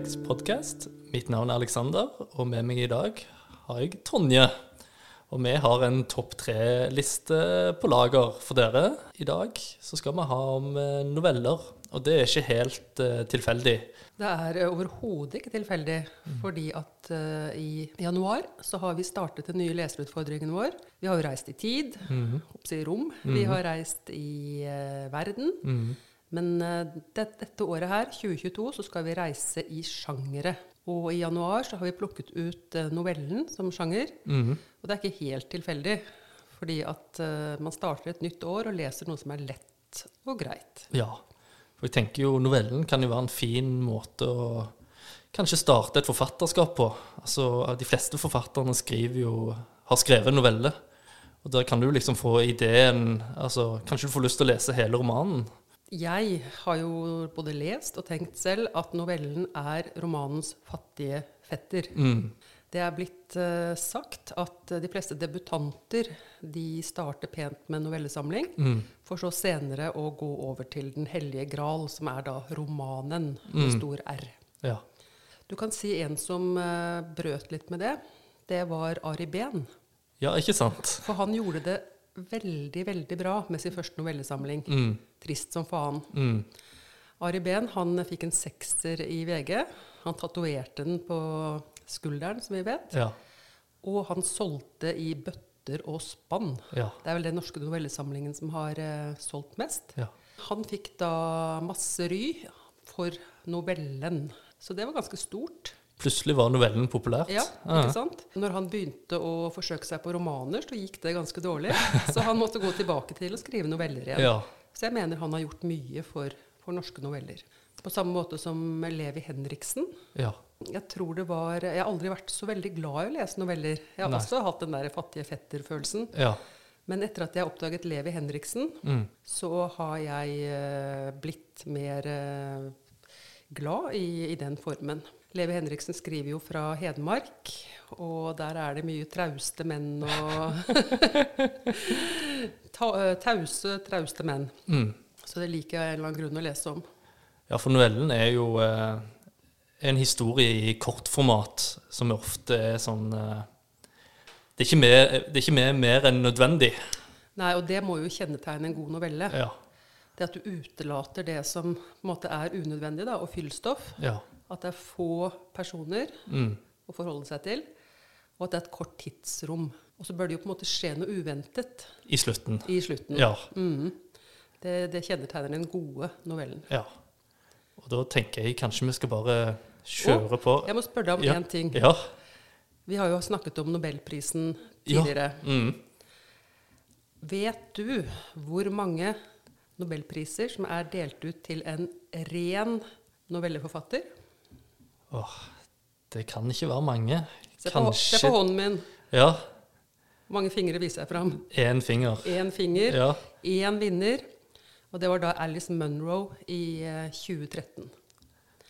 Perfekt podkast. Mitt navn er Aleksander, og med meg i dag har jeg Tonje. Og vi har en topp tre-liste på lager for dere. I dag så skal vi ha om eh, noveller, og det er ikke helt uh, tilfeldig. Det er uh, overhodet ikke tilfeldig, fordi at uh, i januar så har vi startet den nye leserutfordringen vår. Vi har jo reist i tid, Mm. oppsi rom. Vi har reist i verden. Mm. Men det, dette året her, 2022, så skal vi reise i sjangere. Og i januar så har vi plukket ut eh, novellen som sjanger. Mm. Og det er ikke helt tilfeldig, fordi at eh, man starter et nytt år og leser noe som er lett og greit. Ja. For jeg tenker jo novellen kan jo være en fin måte å kanskje starte et forfatterskap på. Altså, De fleste forfatterne skriver jo, har skrevet novelle. Og der kan du liksom få ideen altså Kanskje du får lyst til å lese hele romanen. Jeg har jo både lest og tenkt selv at novellen er romanens fattige fetter. Mm. Det er blitt uh, sagt at de fleste debutanter de starter pent med novellesamling, Mm. for så senere å gå over til Den hellige gral, som er da romanen med Mm. stor R. Ja. Du kan si en som uh, brøt litt med det. Det var Ari Behn. ja, ikke sant? For han gjorde det veldig, veldig bra med sin første novellesamling. Mm. 'Trist som faen'. Mm. Ari Behn han fikk en sekser i VG. Han tatoverte den på skulderen, som vi vet. Ja. Og han solgte i bøtter og spann. Ja. Det er vel den norske novellesamlingen som har uh, solgt mest. Ja. Han fikk da masse ry for novellen. Så det var ganske stort. Plutselig var novellen populært. Ja, ikke sant? Når han begynte å forsøke seg på romaner, så gikk det ganske dårlig. Så han måtte gå tilbake til å skrive noveller igjen. Ja. Så jeg mener han har gjort mye for, for norske noveller. På samme måte som Levi Henriksen. ja. Jeg tror det var Jeg har aldri vært så veldig glad i å lese noveller. Jeg har Nei. også hatt den der fattige fetter-følelsen. ja. Men etter at jeg oppdaget Levi Henriksen, Mm. så har jeg eh, blitt mer eh, glad i, i den formen. Levi Henriksen skriver jo fra Hedmark, og der er det mye trauste menn og eh, Tause, trauste menn. Mm. Så det liker jeg av en eller annen grunn å lese om. Ja, for novellen er jo eh, en historie i kortformat som ofte er sånn eh, det, er ikke mer, det er ikke mer, mer enn nødvendig. Nei, og det må jo kjennetegne en god novelle. Ja. Det at du utelater det som på en måte er unødvendig, da, og fyllstoff. ja. At det er få personer Mm. å forholde seg til, og at det er et kort tidsrom. Og så bør det jo på en måte skje noe uventet I slutten. i slutten. Ja. Mm. Det, det kjennetegner den gode novellen. ja. Og da tenker jeg kanskje vi skal bare kjøre på. Jeg må spørre deg om Ja. én ting. Ja. Vi har jo snakket om Nobelprisen Ja. tidligere. Mm. Vet du hvor mange nobelpriser som er delt ut til en ren novelleforfatter? Åh, det kan ikke være mange. Se på, se på hånden min. Ja. Hvor mange fingre viser jeg fram? Én finger. Én finger. Ja. Én vinner. Og det var da Alice Munro i eh, 2013.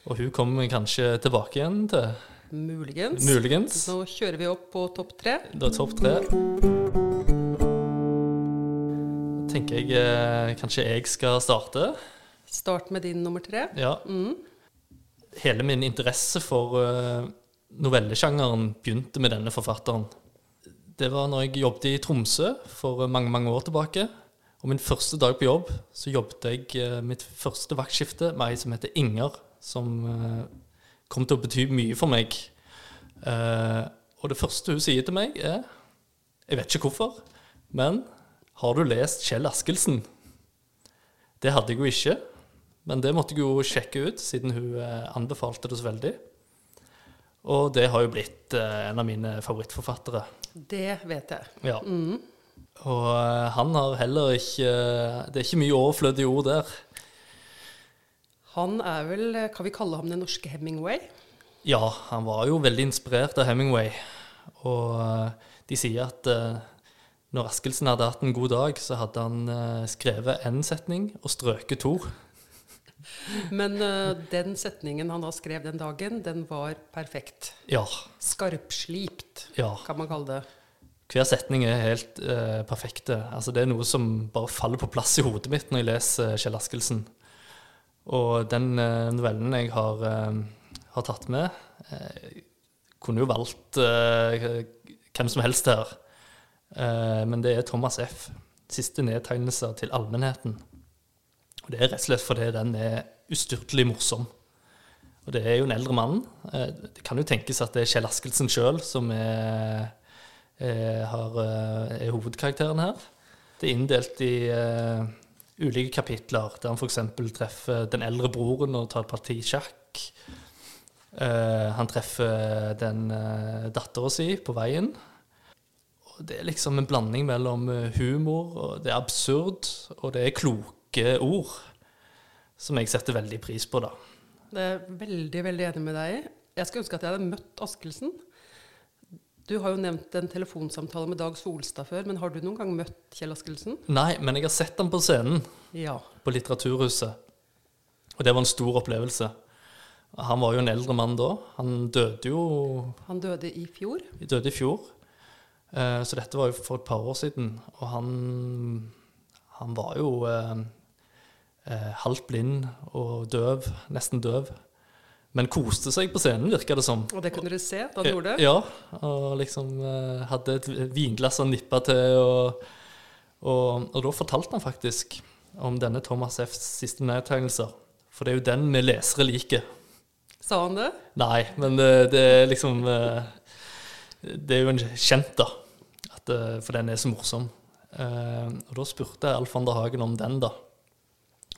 Og hun kommer kanskje tilbake igjen til Muligens. Muligens. Nå kjører vi opp på topp tre. Da topp tre. Tenker jeg eh, kanskje jeg skal starte. Start med din nummer tre. Ja. Mm. Hele min interesse for eh, novellesjangeren begynte med denne forfatteren. Det var når jeg jobbet i Tromsø for mange, mange år tilbake. Og min første dag på jobb så jobbet jeg eh, mitt første vaktskifte med ei som heter Inger, som eh, kom til å bety mye for meg. Eh, og det første hun sier til meg, er Jeg vet ikke hvorfor, men har du lest Kjell Askelsen? Det hadde jeg jo ikke, men det måtte jeg jo sjekke ut, siden hun eh, anbefalte det så veldig. Og det har jo blitt eh, en av mine favorittforfattere. Det vet jeg. Ja. Mm. Og eh, han har heller ikke Det er ikke mye overflødige ord der. Han er vel, kan vi kalle ham den norske Hemingway? Ja, han var jo veldig inspirert av Hemingway. Og de sier at når Askelsen hadde hatt en god dag, så hadde han skrevet én setning og strøket to. Men uh, den setningen han da skrev den dagen, den var perfekt. Ja. Skarpslipt, ja. kan man kalle det. Hver setning er helt uh, perfekte. Altså, det er noe som bare faller på plass i hodet mitt når jeg leser Kjell Askelsen. Og den uh, novellen jeg har, eh, har tatt med. Eh, kunne jo valgt eh, hvem som helst her, eh, men det er Thomas F. Siste nedtegnelser til allmennheten. Og Det er rett og slett fordi den er ustyrtelig morsom. Og det er jo en eldre mann. Eh, det kan jo tenkes at det er Kjell Askelsen sjøl som er, er, har, eh, er hovedkarakteren her. Det er inndelt i uh, ulike kapitler, der han f.eks. treffer den eldre broren og tar et parti sjakk. Uh, han treffer den uh, dattera si på veien. Og det er liksom en blanding mellom humor, og det er absurd, og det er kloke ord. Som jeg setter veldig pris på, da. Det er veldig, veldig enig med deg i. Jeg skulle ønske at jeg hadde møtt Askelsen. Du har jo nevnt en telefonsamtale med Dag Solstad før, men har du noen gang møtt Kjell Askelsen? Nei, men jeg har sett ham på scenen Ja. på Litteraturhuset. Og det var en stor opplevelse. Han var jo en eldre mann da. Han døde jo Han døde i fjor. døde i fjor. Eh, så dette var jo for et par år siden. Og han, han var jo eh, eh, halvt blind og døv, nesten døv. Men koste seg på scenen, virka det som. Og det kunne du se da du gjorde det? Ja, og liksom eh, hadde et vinglass han nippa til. Og, og, og da fortalte han faktisk om denne Thomas Fs siste nedtegnelser. For det er jo den vi lesere liker. Sa han det? Nei, men det, det er liksom eh, Det er jo en kjent, da. At, eh, for den er så morsom. Eh, og da spurte Alf van der Hagen om den, da.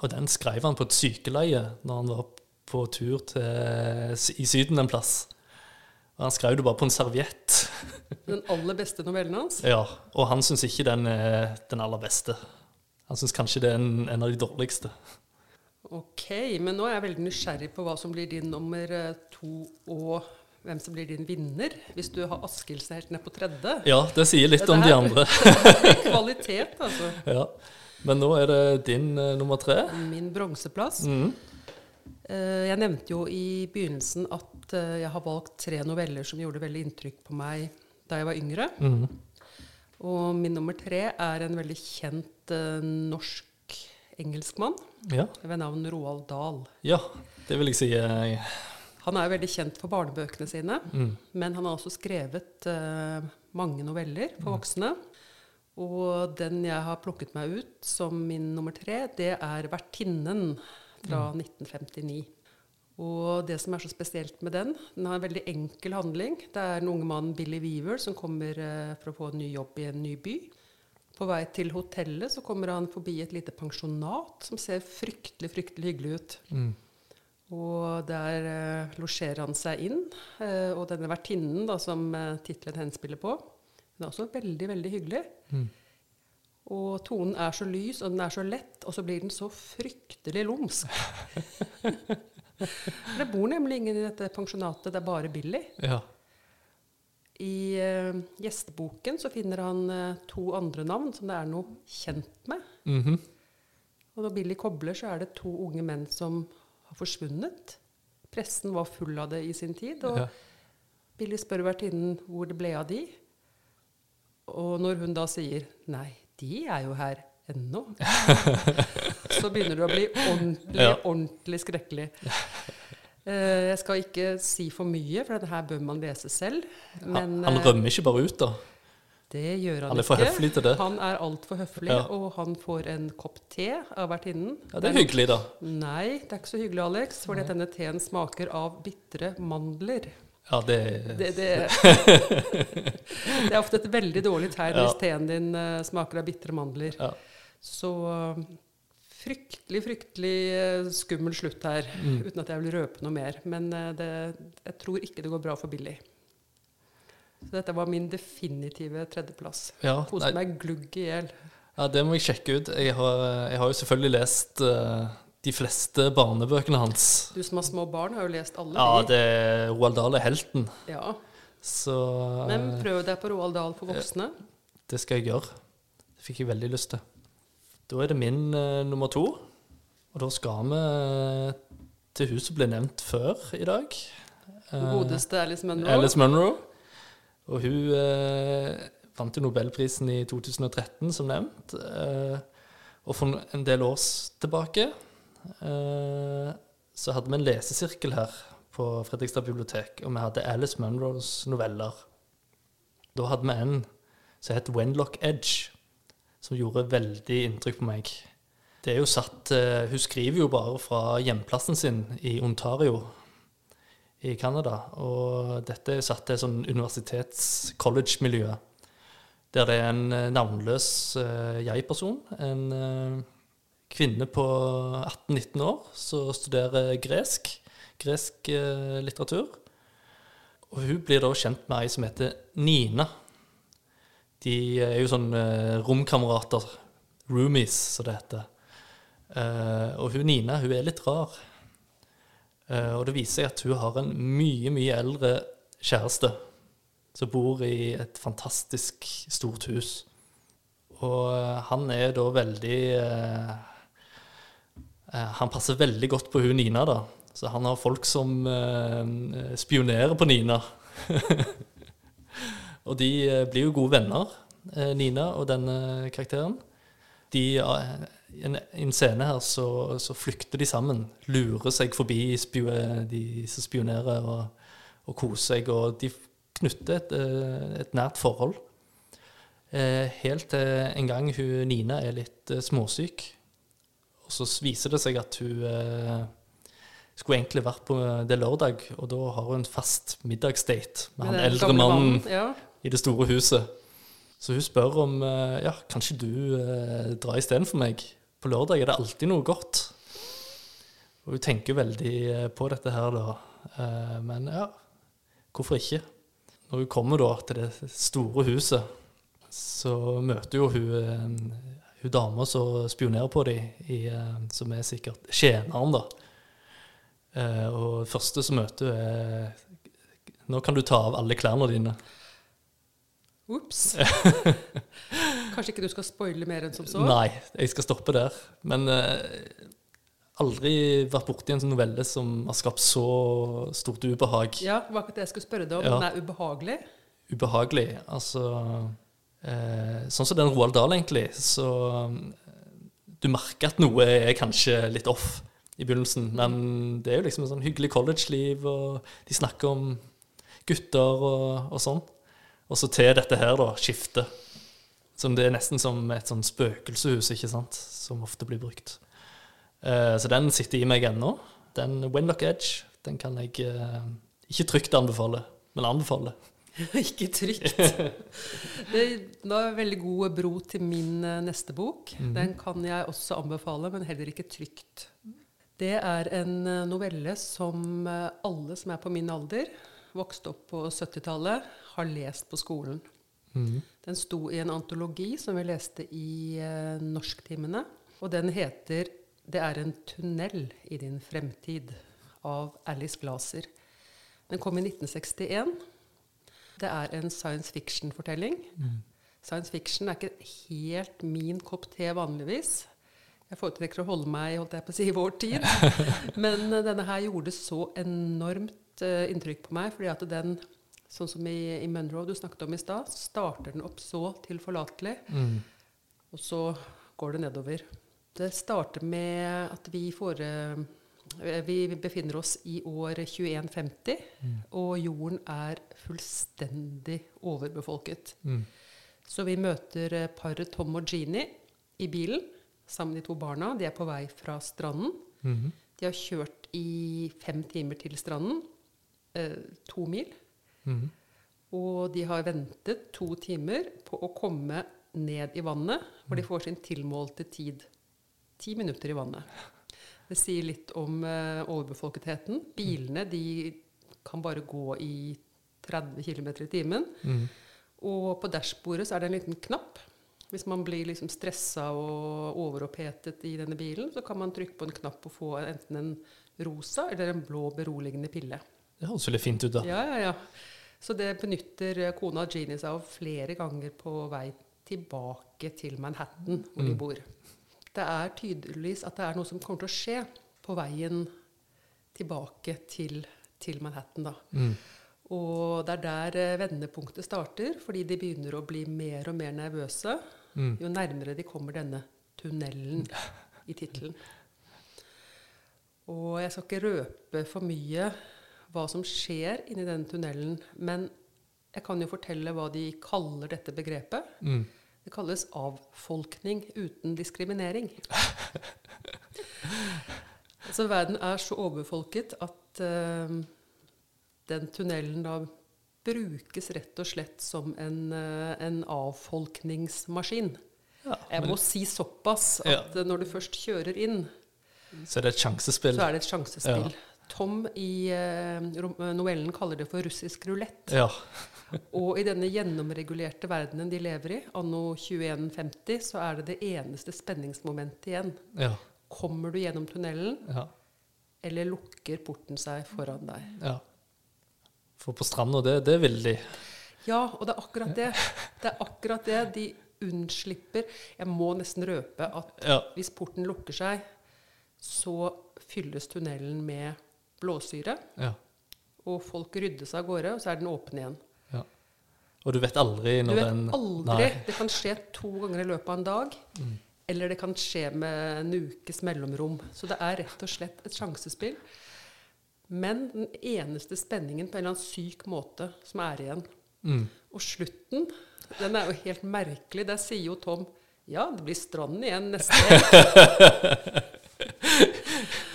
Og den skrev han på et sykeleie når han var på tur til, i Syden en plass. Og han skrev det bare på en serviett. Den aller beste novellen hans? Ja, og han syns ikke den er den aller beste. Han syns kanskje det er en, en av de dårligste. Ok, men nå er jeg veldig nysgjerrig på hva som blir din nummer eh, to, og hvem som blir din vinner. Hvis du har Askildsen helt ned på tredje. Ja, det sier litt det om de andre. Kvalitet, altså. Ja. Men nå er det din uh, nummer tre. Min bronseplass. Mm. Uh, Jeg nevnte jo i begynnelsen at uh, jeg har valgt tre noveller som gjorde veldig inntrykk på meg da jeg var yngre. Mm. Og min nummer tre er en veldig kjent norsk engelskmann Ja. ved navn Roald Dahl. ja, det vil jeg si. eh, Han er veldig kjent for barnebøkene sine, Mm. men han har også skrevet uh, mange noveller for voksne. Og den jeg har plukket meg ut som min nummer tre, det er 'Vertinnen' fra 1959. Og det som er så spesielt med den, den har en veldig enkel handling. Det er den unge mannen Billy Weaver som kommer uh, for å få en ny jobb i en ny by. På vei til hotellet så kommer han forbi et lite pensjonat som ser fryktelig, fryktelig hyggelig ut. Mm. Og der eh, losjerer han seg inn. Eh, og denne vertinnen da, som eh, tittelen henspiller på, hun er også veldig, veldig hyggelig. Mm. Og tonen er så lys, og den er så lett, og så blir den så fryktelig lumsk. Det bor nemlig ingen i dette pensjonatet, det er bare Billy. Ja. I eh, gjesteboken så finner han eh, to andre navn som det er noe kjent med. Mhm. Og når Billy kobler, så er det to unge menn som har forsvunnet. Pressen var full av det i sin tid, og ja. Billy spør vertinnen hvor det ble av de. Og når hun da sier 'nei, de er jo her ennå', så begynner det å bli ordentlig, Ja. ordentlig skrekkelig. Eh, Jeg skal ikke si for mye, for dette her bør man lese selv. Men han, eh, rømmer ikke bare ut, da. Det gjør han, Han er for ikke. høflig til det. Han er altfor høflig, Ja. og han får en kopp te av vertinnen. Ja, Det er hyggelig, da. Nei, det er ikke så hyggelig, Alex, for denne teen smaker av bitre mandler. Ja, det, Det, det, det er ofte et veldig dårlig tegn Ja. hvis teen din eh, smaker av bitre mandler. Ja. Så eh, fryktelig, fryktelig eh, skummel slutt her, Mm. uten at jeg vil røpe noe mer. Men det, jeg tror ikke det går bra for Billy. Så dette var min definitive tredjeplass. Ja, Koste meg glugg i hjel. ja, det må jeg sjekke ut. Jeg har, jeg har jo selvfølgelig lest uh, de fleste barnebøkene hans. Du som har små barn, har jo lest alle Ja, de. det Roald Dahl er helten. Ja. Så Men eh, prøv deg på Roald Dahl for voksne. det skal jeg gjøre. Det fikk jeg veldig lyst til. Da er det min uh, nummer to. Og da skal vi eh, til hun som ble nevnt før i dag. Godeste Alice Munro. Alice Munro. Og hun eh, vant jo Nobelprisen i 2013, som nevnt. Eh, og for en del år tilbake eh, så hadde vi en lesesirkel her på Fredrikstad bibliotek, og vi hadde Alice Munros noveller. Da hadde vi en som het Wenlock Edge, som gjorde veldig inntrykk på meg. Det er jo satt eh, Hun skriver jo bare fra hjemplassen sin i Ontario i Canada. Og dette er satt til sånn universitets-college-miljø. Der det er en eh, navnløs eh, jeg-person. En eh, kvinne på 18-19 år som studerer gresk. Gresk litteratur. Og hun blir da kjent med ei som heter Nina. De er jo sånn romkamerater. Roomies, som det heter. Og hun Nina hun er litt rar. Eh, og det viser seg at hun har en mye, mye eldre kjæreste som bor i et fantastisk stort hus. Og eh, han er da veldig eh, Han passer veldig godt på hun Nina, da. Så han har folk som spionerer på Nina. og de blir jo gode venner, Nina og denne karakteren. De, I en, en scene her så, så flykter de sammen. Lurer seg forbi spio, de som spionerer, og, og koser seg. Og de knytter et, eh, et nært forhold. Eh, Helt til en gang hun Nina er litt eh, småsyk. Og så viser det seg at hun eh, skulle egentlig vært på Det er lørdag, og da har hun en fast middagsdate med han den eldre mannen Ja. i det store huset. Så hun spør om eh, ja, kanskje du eh, drar istedenfor meg. På lørdag er det alltid noe godt. Og hun tenker veldig eh, på dette her, da. Eh, men ja, hvorfor ikke? Når hun kommer da til det store huset, så møter jo hun eh, hun dama som spionerer på dem, i, som er sikkert tjeneren, da. Og det første som møter hun, er Nå kan du ta av alle klærne dine. Ops. Kanskje ikke du skal spoile mer enn som så? Nei, jeg skal stoppe der. Men eh, aldri vært borti en sånn novelle som har skapt så stort ubehag. Ja, det var akkurat det jeg skulle spørre deg om. Ja. Den er ubehagelig. Ubehagelig. Altså eh, Sånn som den Roald Dahl, egentlig, så eh, Du merker at noe er kanskje litt off i begynnelsen, men det er jo liksom et sånn hyggelig college-liv, og de snakker om gutter og, og sånn. Og så til dette her, da, skiftet. Som det er nesten som et sånn spøkelseshus, ikke sant, som ofte blir brukt. Uh, så den sitter i meg ennå. Den Winlock Edge, den kan jeg uh, ikke trygt anbefale, men anbefale. ikke trygt. Det er en veldig god bro til min eh, neste bok. Mhm. Den kan jeg også anbefale, men heller ikke trygt. Det er en novelle som alle som er på min alder, vokste opp på 70-tallet, har lest på skolen. Den sto i en antologi som vi leste i eh, norsktimene. Og den heter 'Det er en tunnel i din fremtid' av Alice Glaser. Den kom i 1961. Det er en science fiction-fortelling. Science fiction er ikke helt min kopp te vanligvis. Jeg foretrekker å holde meg holdt jeg på å si, i vår tid. Men eh, denne her gjorde så enormt uh, inntrykk på meg, fordi at den, sånn som i, i Munro du snakket om i stad, så starter den opp så tilforlatelig, og så går det nedover. Det starter med at vi får eh, Vi befinner oss i år 2150, og jorden er fullstendig overbefolket. Så vi møter eh, paret Tom og Jeannie i bilen sammen med de to barna. De er på vei fra stranden. De har kjørt i fem timer til stranden. Eh, to mil. Og de har ventet to timer på å komme ned i vannet, hvor de får sin tilmålte tid. Ti minutter i vannet. Det sier litt om uh, overbefolketheten. Bilene de kan bare gå i 30 km i timen. Og på dashbordet så er det en liten knapp. Hvis man blir liksom stressa og overopphetet i denne bilen, så kan man trykke på en knapp og få enten en rosa eller en blå beroligende pille. Det høres veldig fint ut, da. Ja, ja, ja. Så det benytter eh, kona Jeannie seg av flere ganger på vei tilbake til Manhattan, hvor de bor. Det er tydeligvis at det er noe som kommer til å skje på veien tilbake til, til Manhattan, da. Og det er der eh, vendepunktet starter, fordi de begynner å bli mer og mer nervøse jo nærmere de kommer denne tunnelen i tittelen. Og jeg skal ikke røpe for mye hva som skjer inni denne tunnelen. Men jeg kan jo fortelle hva de kaller dette begrepet. Mm. Det kalles avfolkning uten diskriminering. altså verden er så overbefolket at uh, den tunnelen da brukes rett og slett som en, uh, en avfolkningsmaskin. Ja, Jeg må si såpass at ja. når du først kjører inn, så er det et sjansespill. så er det et sjansespill. Tom i eh, novellen kaller det for russisk rulett. Ja. Og i denne gjennomregulerte verdenen de lever i, anno 2150, så er det det eneste spenningsmomentet igjen. Ja. Kommer du gjennom tunnelen, Ja. eller lukker porten seg foran deg? ja. For på stranda, det, det vil de. Ja, og det er akkurat det. Det er akkurat det. De unnslipper Jeg må nesten røpe at Ja. hvis porten lukker seg, så fylles tunnelen med blåsyre, ja. og folk rydder seg av gårde, og så er den åpen igjen. ja. Og du vet aldri når den Du vet den aldri. Nei. Det kan skje to ganger i løpet av en dag. Eller det kan skje med en ukes mellomrom. Så det er rett og slett et sjansespill. Men den eneste spenningen på en eller annen syk måte som er igjen. Mm. Og slutten, den er jo helt merkelig. Der sier jo Tom ja, det blir stranden igjen neste helg.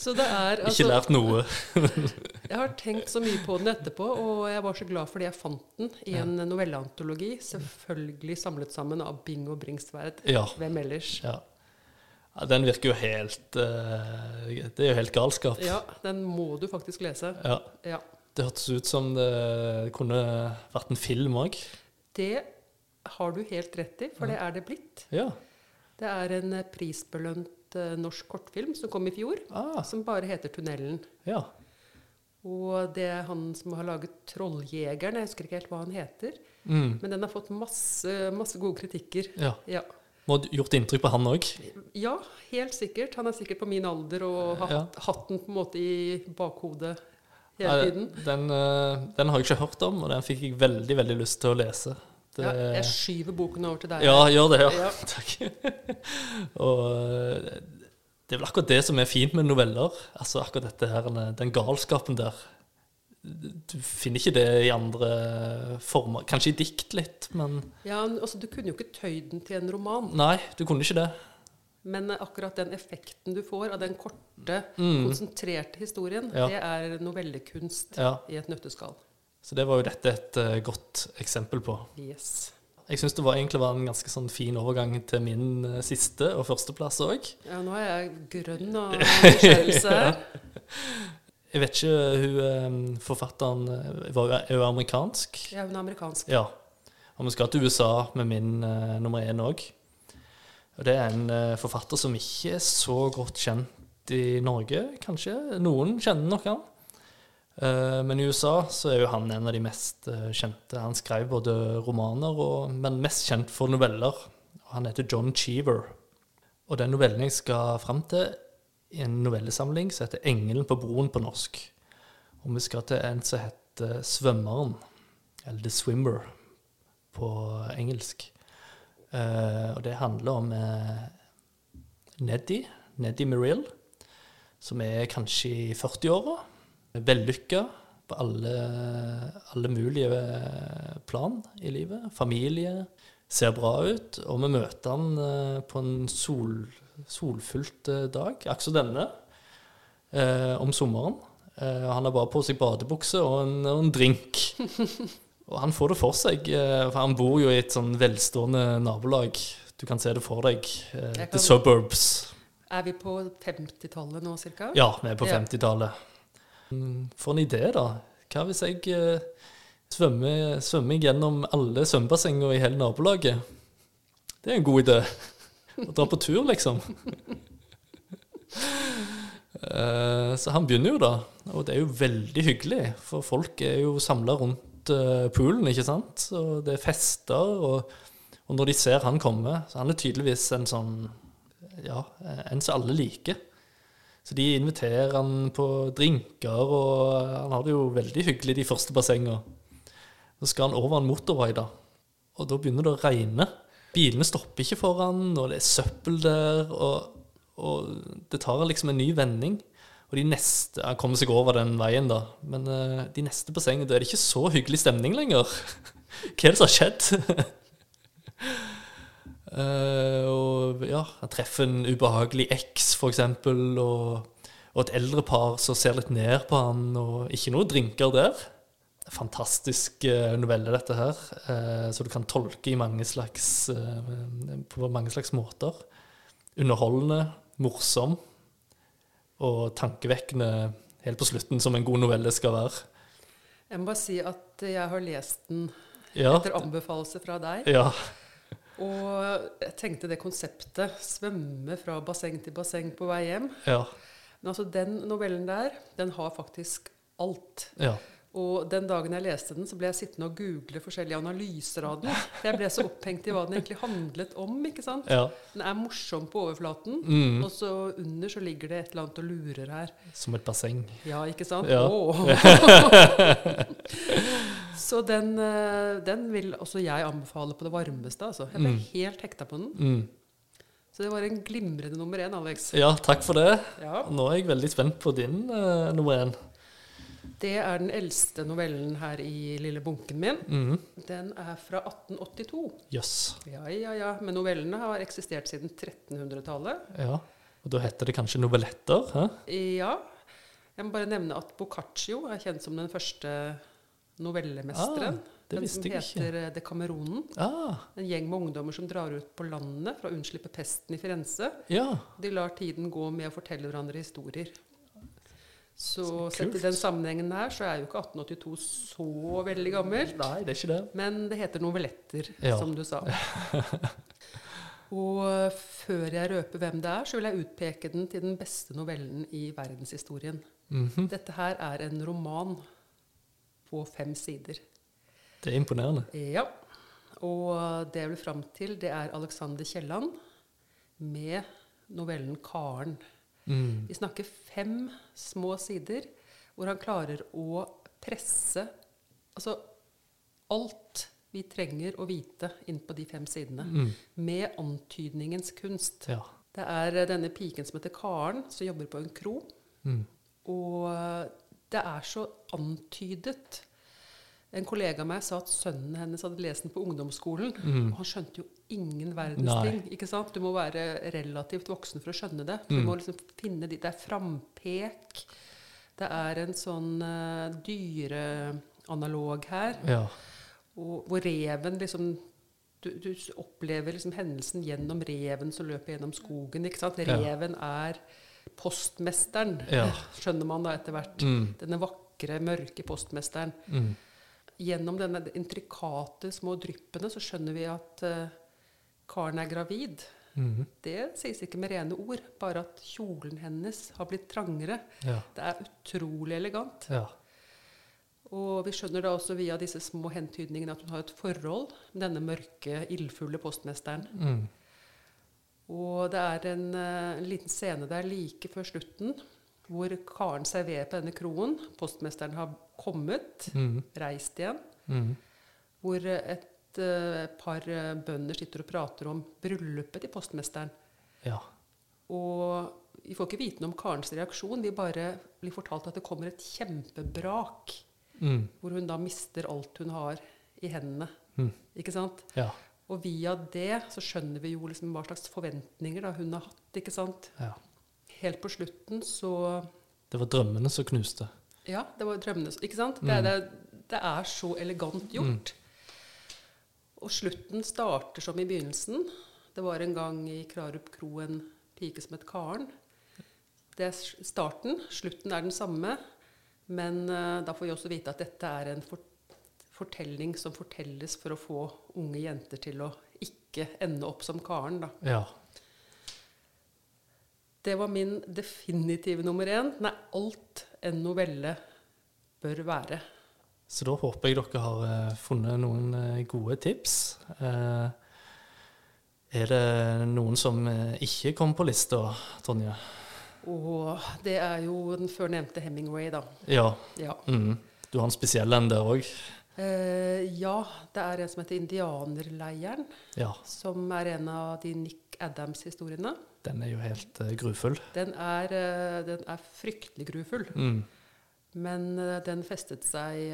Så det er Ikke altså lært noe. Jeg har tenkt så mye på den etterpå, og jeg var så glad fordi jeg fant den i en novelleantologi. Selvfølgelig samlet sammen av Bing og Bringsværd. Ja. Hvem ellers? ja. ja den virker jo helt eh, Det er jo helt galskap. Ja, den må du faktisk lese. Ja. Ja. Det hørtes ut som det kunne vært en film òg. Det har du helt rett i, for det er det blitt. Ja. Det er en prisbelønt eh, norsk kortfilm som kom i fjor, Ah, som bare heter 'Tunnelen'. ja. Og det er han som har laget 'Trolljegeren', jeg husker ikke helt hva han heter, Mm. men den har fått masse, masse gode kritikker. ja. Ja. Må ha gjort inntrykk på han òg. Ja, helt sikkert. Han er sikkert på min alder og har Ja. hatt, hatt den på en måte i bakhodet hele tiden. Den, eh, den har jeg ikke hørt om, og den fikk jeg veldig veldig lyst til å lese. Ja, jeg skyver boken over til deg. ja, gjør det. Ja. Ja. Takk. og eh, det er vel akkurat det som er fint med noveller. Altså akkurat dette her, Den galskapen der. Du finner ikke det i andre former. Kanskje i dikt litt, men Ja, altså, du kunne jo ikke tøyd den til en roman, Nei, du kunne ikke det. men akkurat den effekten du får av den korte, Mm. konsentrerte historien, Ja. det er novellekunst Ja, i et nøtteskall. Så det var jo dette et uh, godt eksempel på. Yes. Jeg syns det var, egentlig var en ganske sånn fin overgang til min uh, siste og førsteplass òg. Ja, nå er jeg grønn av nysgjerrelse ja. Jeg vet ikke, hun eh, forfatteren var jo, er jo amerikansk. Jeg er amerikansk. Ja. Og vi skal til USA med min uh, nummer én òg. Og det er en forfatter som ikke er så godt kjent i Norge, kanskje. Noen kjenner nok han. Eh, men i USA så er jo han en av de mest eh, kjente. Han skrev både romaner, og, men mest kjent for noveller. Han heter John Cheever. Og den novellen jeg skal fram til, i en novellesamling som heter 'Engelen på broen' på norsk. Og vi skal til en som heter 'Svømmeren', eller 'The Swimmer' på engelsk. Eh, og det handler om Neddy, Neddy Merrill, som er kanskje i 40-åra. Vellykka på alle, alle mulige plan i livet. Familie. Ser bra ut. Og vi møter han eh, på en sol, solfylt eh, dag, akkurat denne, eh, om sommeren. Eh, han har bare på seg badebukse og en, og en drink. Og han får det for seg, for han bor jo i et sånn velstående nabolag. Du kan se det for deg. The suburbs. Er vi på 50-tallet nå, cirka? Ja, vi er på Ja. 50-tallet. For en idé, da. Hva hvis jeg eh, svømmer, svømmer gjennom alle svømmebassengene i hele nabolaget? Det er en god idé. Å dra på tur, liksom. Eh, Så han begynner jo da, og det er jo veldig hyggelig, for folk er jo samla rundt eh, poolen, ikke sant? Og det er fester, og, og når de ser han komme, så han er tydeligvis en sånn, ja, en som alle liker. Så de inviterer han på drinker, og han har det jo veldig hyggelig de første bassengene. Så skal han over en motorvei, da. Og da begynner det å regne. Bilene stopper ikke foran, og det er søppel der. Og, og det tar liksom en ny vending. Og de neste Han kommer seg over den veien, da. Men eh, de neste bassengene, da er det ikke så hyggelig stemning lenger. Hva er det som har skjedd? Eh, og ja, han treffer en ubehagelig eks, eksempel, og, og et eldre par som ser litt ned på han, og ikke noe drinker der. Fantastisk eh, novelle, dette her, eh, så du kan tolke i mange slags, på mange slags måter. Underholdende, morsom og tankevekkende helt på slutten, som en god novelle skal være. Jeg må bare si at jeg har lest den Ja, etter anbefalelse fra deg. ja, Og jeg tenkte det konseptet, svømme fra basseng til basseng på vei hjem. ja, Men altså den novellen der, den har faktisk alt. ja. Og den dagen jeg leste den, så ble jeg sittende og google forskjellige analyser av den. For jeg ble så opphengt i hva den egentlig handlet om. ikke sant? ja. Den er morsom på overflaten, Mm, og så under så ligger det et eller annet og lurer her. som et basseng. Ja, ikke sant? Ja. Åh. så den, eh, den vil også jeg anbefale på det varmeste. altså. Jeg ble Mm. helt hekta på den. Mm. Så det var en glimrende nummer én, Alex. Ja, takk for det. Ja. Nå er jeg veldig spent på din uh, nummer én. Det er den eldste novellen her i lille bunken min. Mm. Den er fra 1882. Yes. Ja, ja, ja. Men novellene har eksistert siden 1300-tallet. Ja. Og da heter det kanskje novelletter? Hæ? Ja. Jeg må bare nevne at Boccaccio er kjent som den første novellemesteren. Ah, det den visste som jeg ikke. heter eh, Decameronen. Ah, En gjeng med ungdommer som drar ut på landet for å unnslippe pesten i Firenze. ja. De lar tiden gå med å fortelle hverandre historier. Så Så sett i den sammenhengen her, så er jo ikke 1882 så veldig gammelt. Nei, det er ikke det. Men det heter novelletter, Ja. som du sa. Og før jeg røper hvem det er, så vil jeg utpeke den til den beste novellen i verdenshistorien. Mhm. Dette her er en roman på fem sider. Det er imponerende. Ja. Og det jeg vil fram til, det er Alexander Kielland med novellen 'Karen'. Mm. Vi snakker fem små sider hvor han klarer å presse altså alt vi trenger å vite inn på de fem sidene. Mm. Med antydningens kunst. Ja. Det er eh, denne piken som heter Karen, som jobber på en kro. Mm. Og eh, det er så antydet. En kollega av meg sa at sønnen hennes hadde lest den på ungdomsskolen. Mm. Og han skjønte jo ingen verdens Nei. ting. ikke sant? Du må være relativt voksen for å skjønne det. Du Mm. må liksom finne de, Det er frampek. Det er en sånn uh, dyreanalog her. ja. Og, hvor reven liksom du, du opplever liksom hendelsen gjennom reven som løper gjennom skogen. ikke sant? Ja. Reven er postmesteren, Ja. skjønner man da etter hvert. Mm. Denne vakre, mørke postmesteren. Mm. Gjennom denne intrikate små dryppene så skjønner vi at uh, Karen er gravid. Mhm. Det sies ikke med rene ord, bare at kjolen hennes har blitt trangere. Ja. Det er utrolig elegant. ja. Og vi skjønner da også via disse små hentydningene at hun har et forhold med denne mørke, ildfulle postmesteren. Mm. Og det er en, eh, en liten scene der like før slutten hvor Karen serverer på denne kroen. Postmesteren har kommet, Mm. reist igjen. Mm. Hvor et uh, par eh, bønder sitter og prater om bryllupet til postmesteren. ja. Og vi får ikke vite noe om Karens reaksjon. Vi bare blir fortalt at det kommer et kjempebrak. Mm. Hvor hun da mister alt hun har i hendene. Mm. Ikke sant? ja. Og via det så skjønner vi jo liksom hva slags forventninger da hun har hatt. ikke sant? ja. Helt på slutten så Det var drømmene som knuste. Ja, det var drømmene Ikke sant? Det, Mm. det, det er så elegant gjort. Og slutten starter som i begynnelsen. Det var en gang i Krarup kro en pike som het Karen. Det er starten. Slutten er den samme. Men uh, da får vi også vite at dette er en for fortelling som fortelles for å få unge jenter til å ikke ende opp som Karen. Da. Ja. Det var min definitive nummer én. Nei, alt en novelle bør være. Så da håper jeg dere har eh, funnet noen eh, gode tips. Eh, er det noen som ikke kom på lista, Tonje? Og det er jo den før nevnte Hemingway, da. Ja. Ja. Mm. Du har en spesiell en der òg? Eh, ja, det er en som heter Indianerleiren, Ja. som er en av de Nick Adams-historiene. Den er jo helt uh, grufull. Den er, uh, den er fryktelig grufull. Mm. Men uh, den festet seg,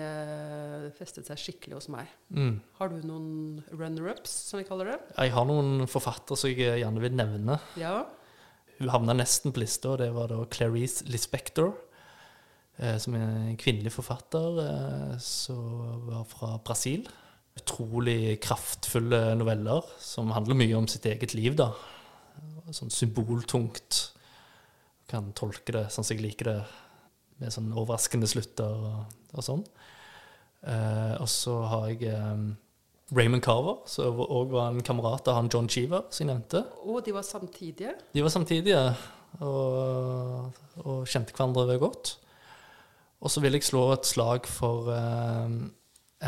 festet seg skikkelig hos meg. Mm. Har du noen runner-ups, som vi kaller det? Jeg har noen forfattere som jeg gjerne vil nevne. Ja. Hun havna nesten på lista, og det var da Clarice Lispector. Som er en kvinnelig forfatter som var fra Brasil. Utrolig kraftfulle noveller som handler mye om sitt eget liv, da. Sånn symboltungt. Kan tolke det sånn som jeg liker det, med sånn overraskende slutter og, og sånn. Eh, og så har jeg eh, Raymond Carver, som òg var en kamerat av han John Cheever, som jeg nevnte. Og de var samtidige. De var samtidige og, og kjente hverandre godt. Og så vil jeg slå et slag for eh,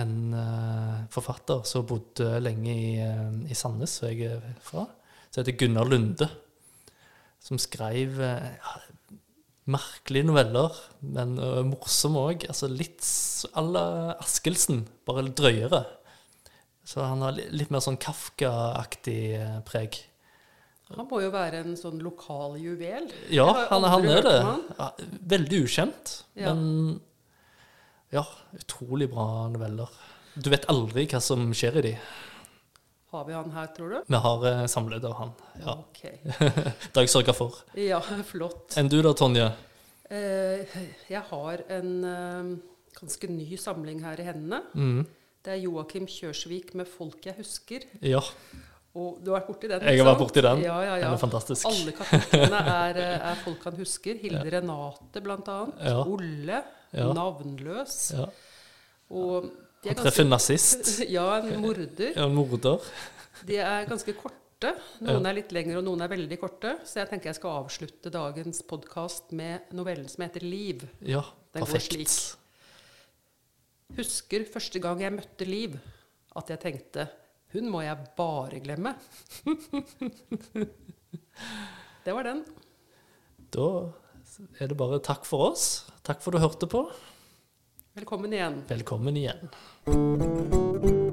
en eh, forfatter som bodde lenge i, eh, i Sandnes, hvor jeg er fra, som heter Gunnar Lunde. Som skrev eh, ja, merkelige noveller, men uh, morsomme òg. Altså litt à la Askelsen, bare drøyere. Så han har litt mer sånn Kafka-aktig eh, preg. Han må jo være en sånn lokal juvel. Ja, han, han er det. han. Ja, veldig ukjent, Ja. men ja, utrolig bra noveller. Du vet aldri hva som skjer i de. Har vi han her, tror du? Vi har eh, samlet av han. Ja, Okay. Det har jeg sørga for. Ja, flott. Enn du da, Tonje? Eh, jeg har en eh, ganske ny samling her i hendene. Mm. Det er Joakim Kjørsvik med 'Folk jeg husker'. Ja, Og du har vært borti den? jeg har vært borti den. Ja, ja, ja. Den er fantastisk. Alle kapitlene er, eh, er folk han husker. Hilde Renate, blant annet. Ja. Olle. Ja. Navnløs. Ja. Og Han treffer en nazist. Ja, en morder. Ja, en morder. De er ganske korte. Noen er litt lengre, og noen er veldig korte. Så jeg tenker jeg skal avslutte dagens podkast med novellen som heter 'Liv'. Ja, Den perfekt. Husker første gang jeg møtte Liv, at jeg tenkte hun må jeg bare glemme. det var den. Da er det bare takk for oss. Takk for at du hørte på. Velkommen igjen. Velkommen igjen.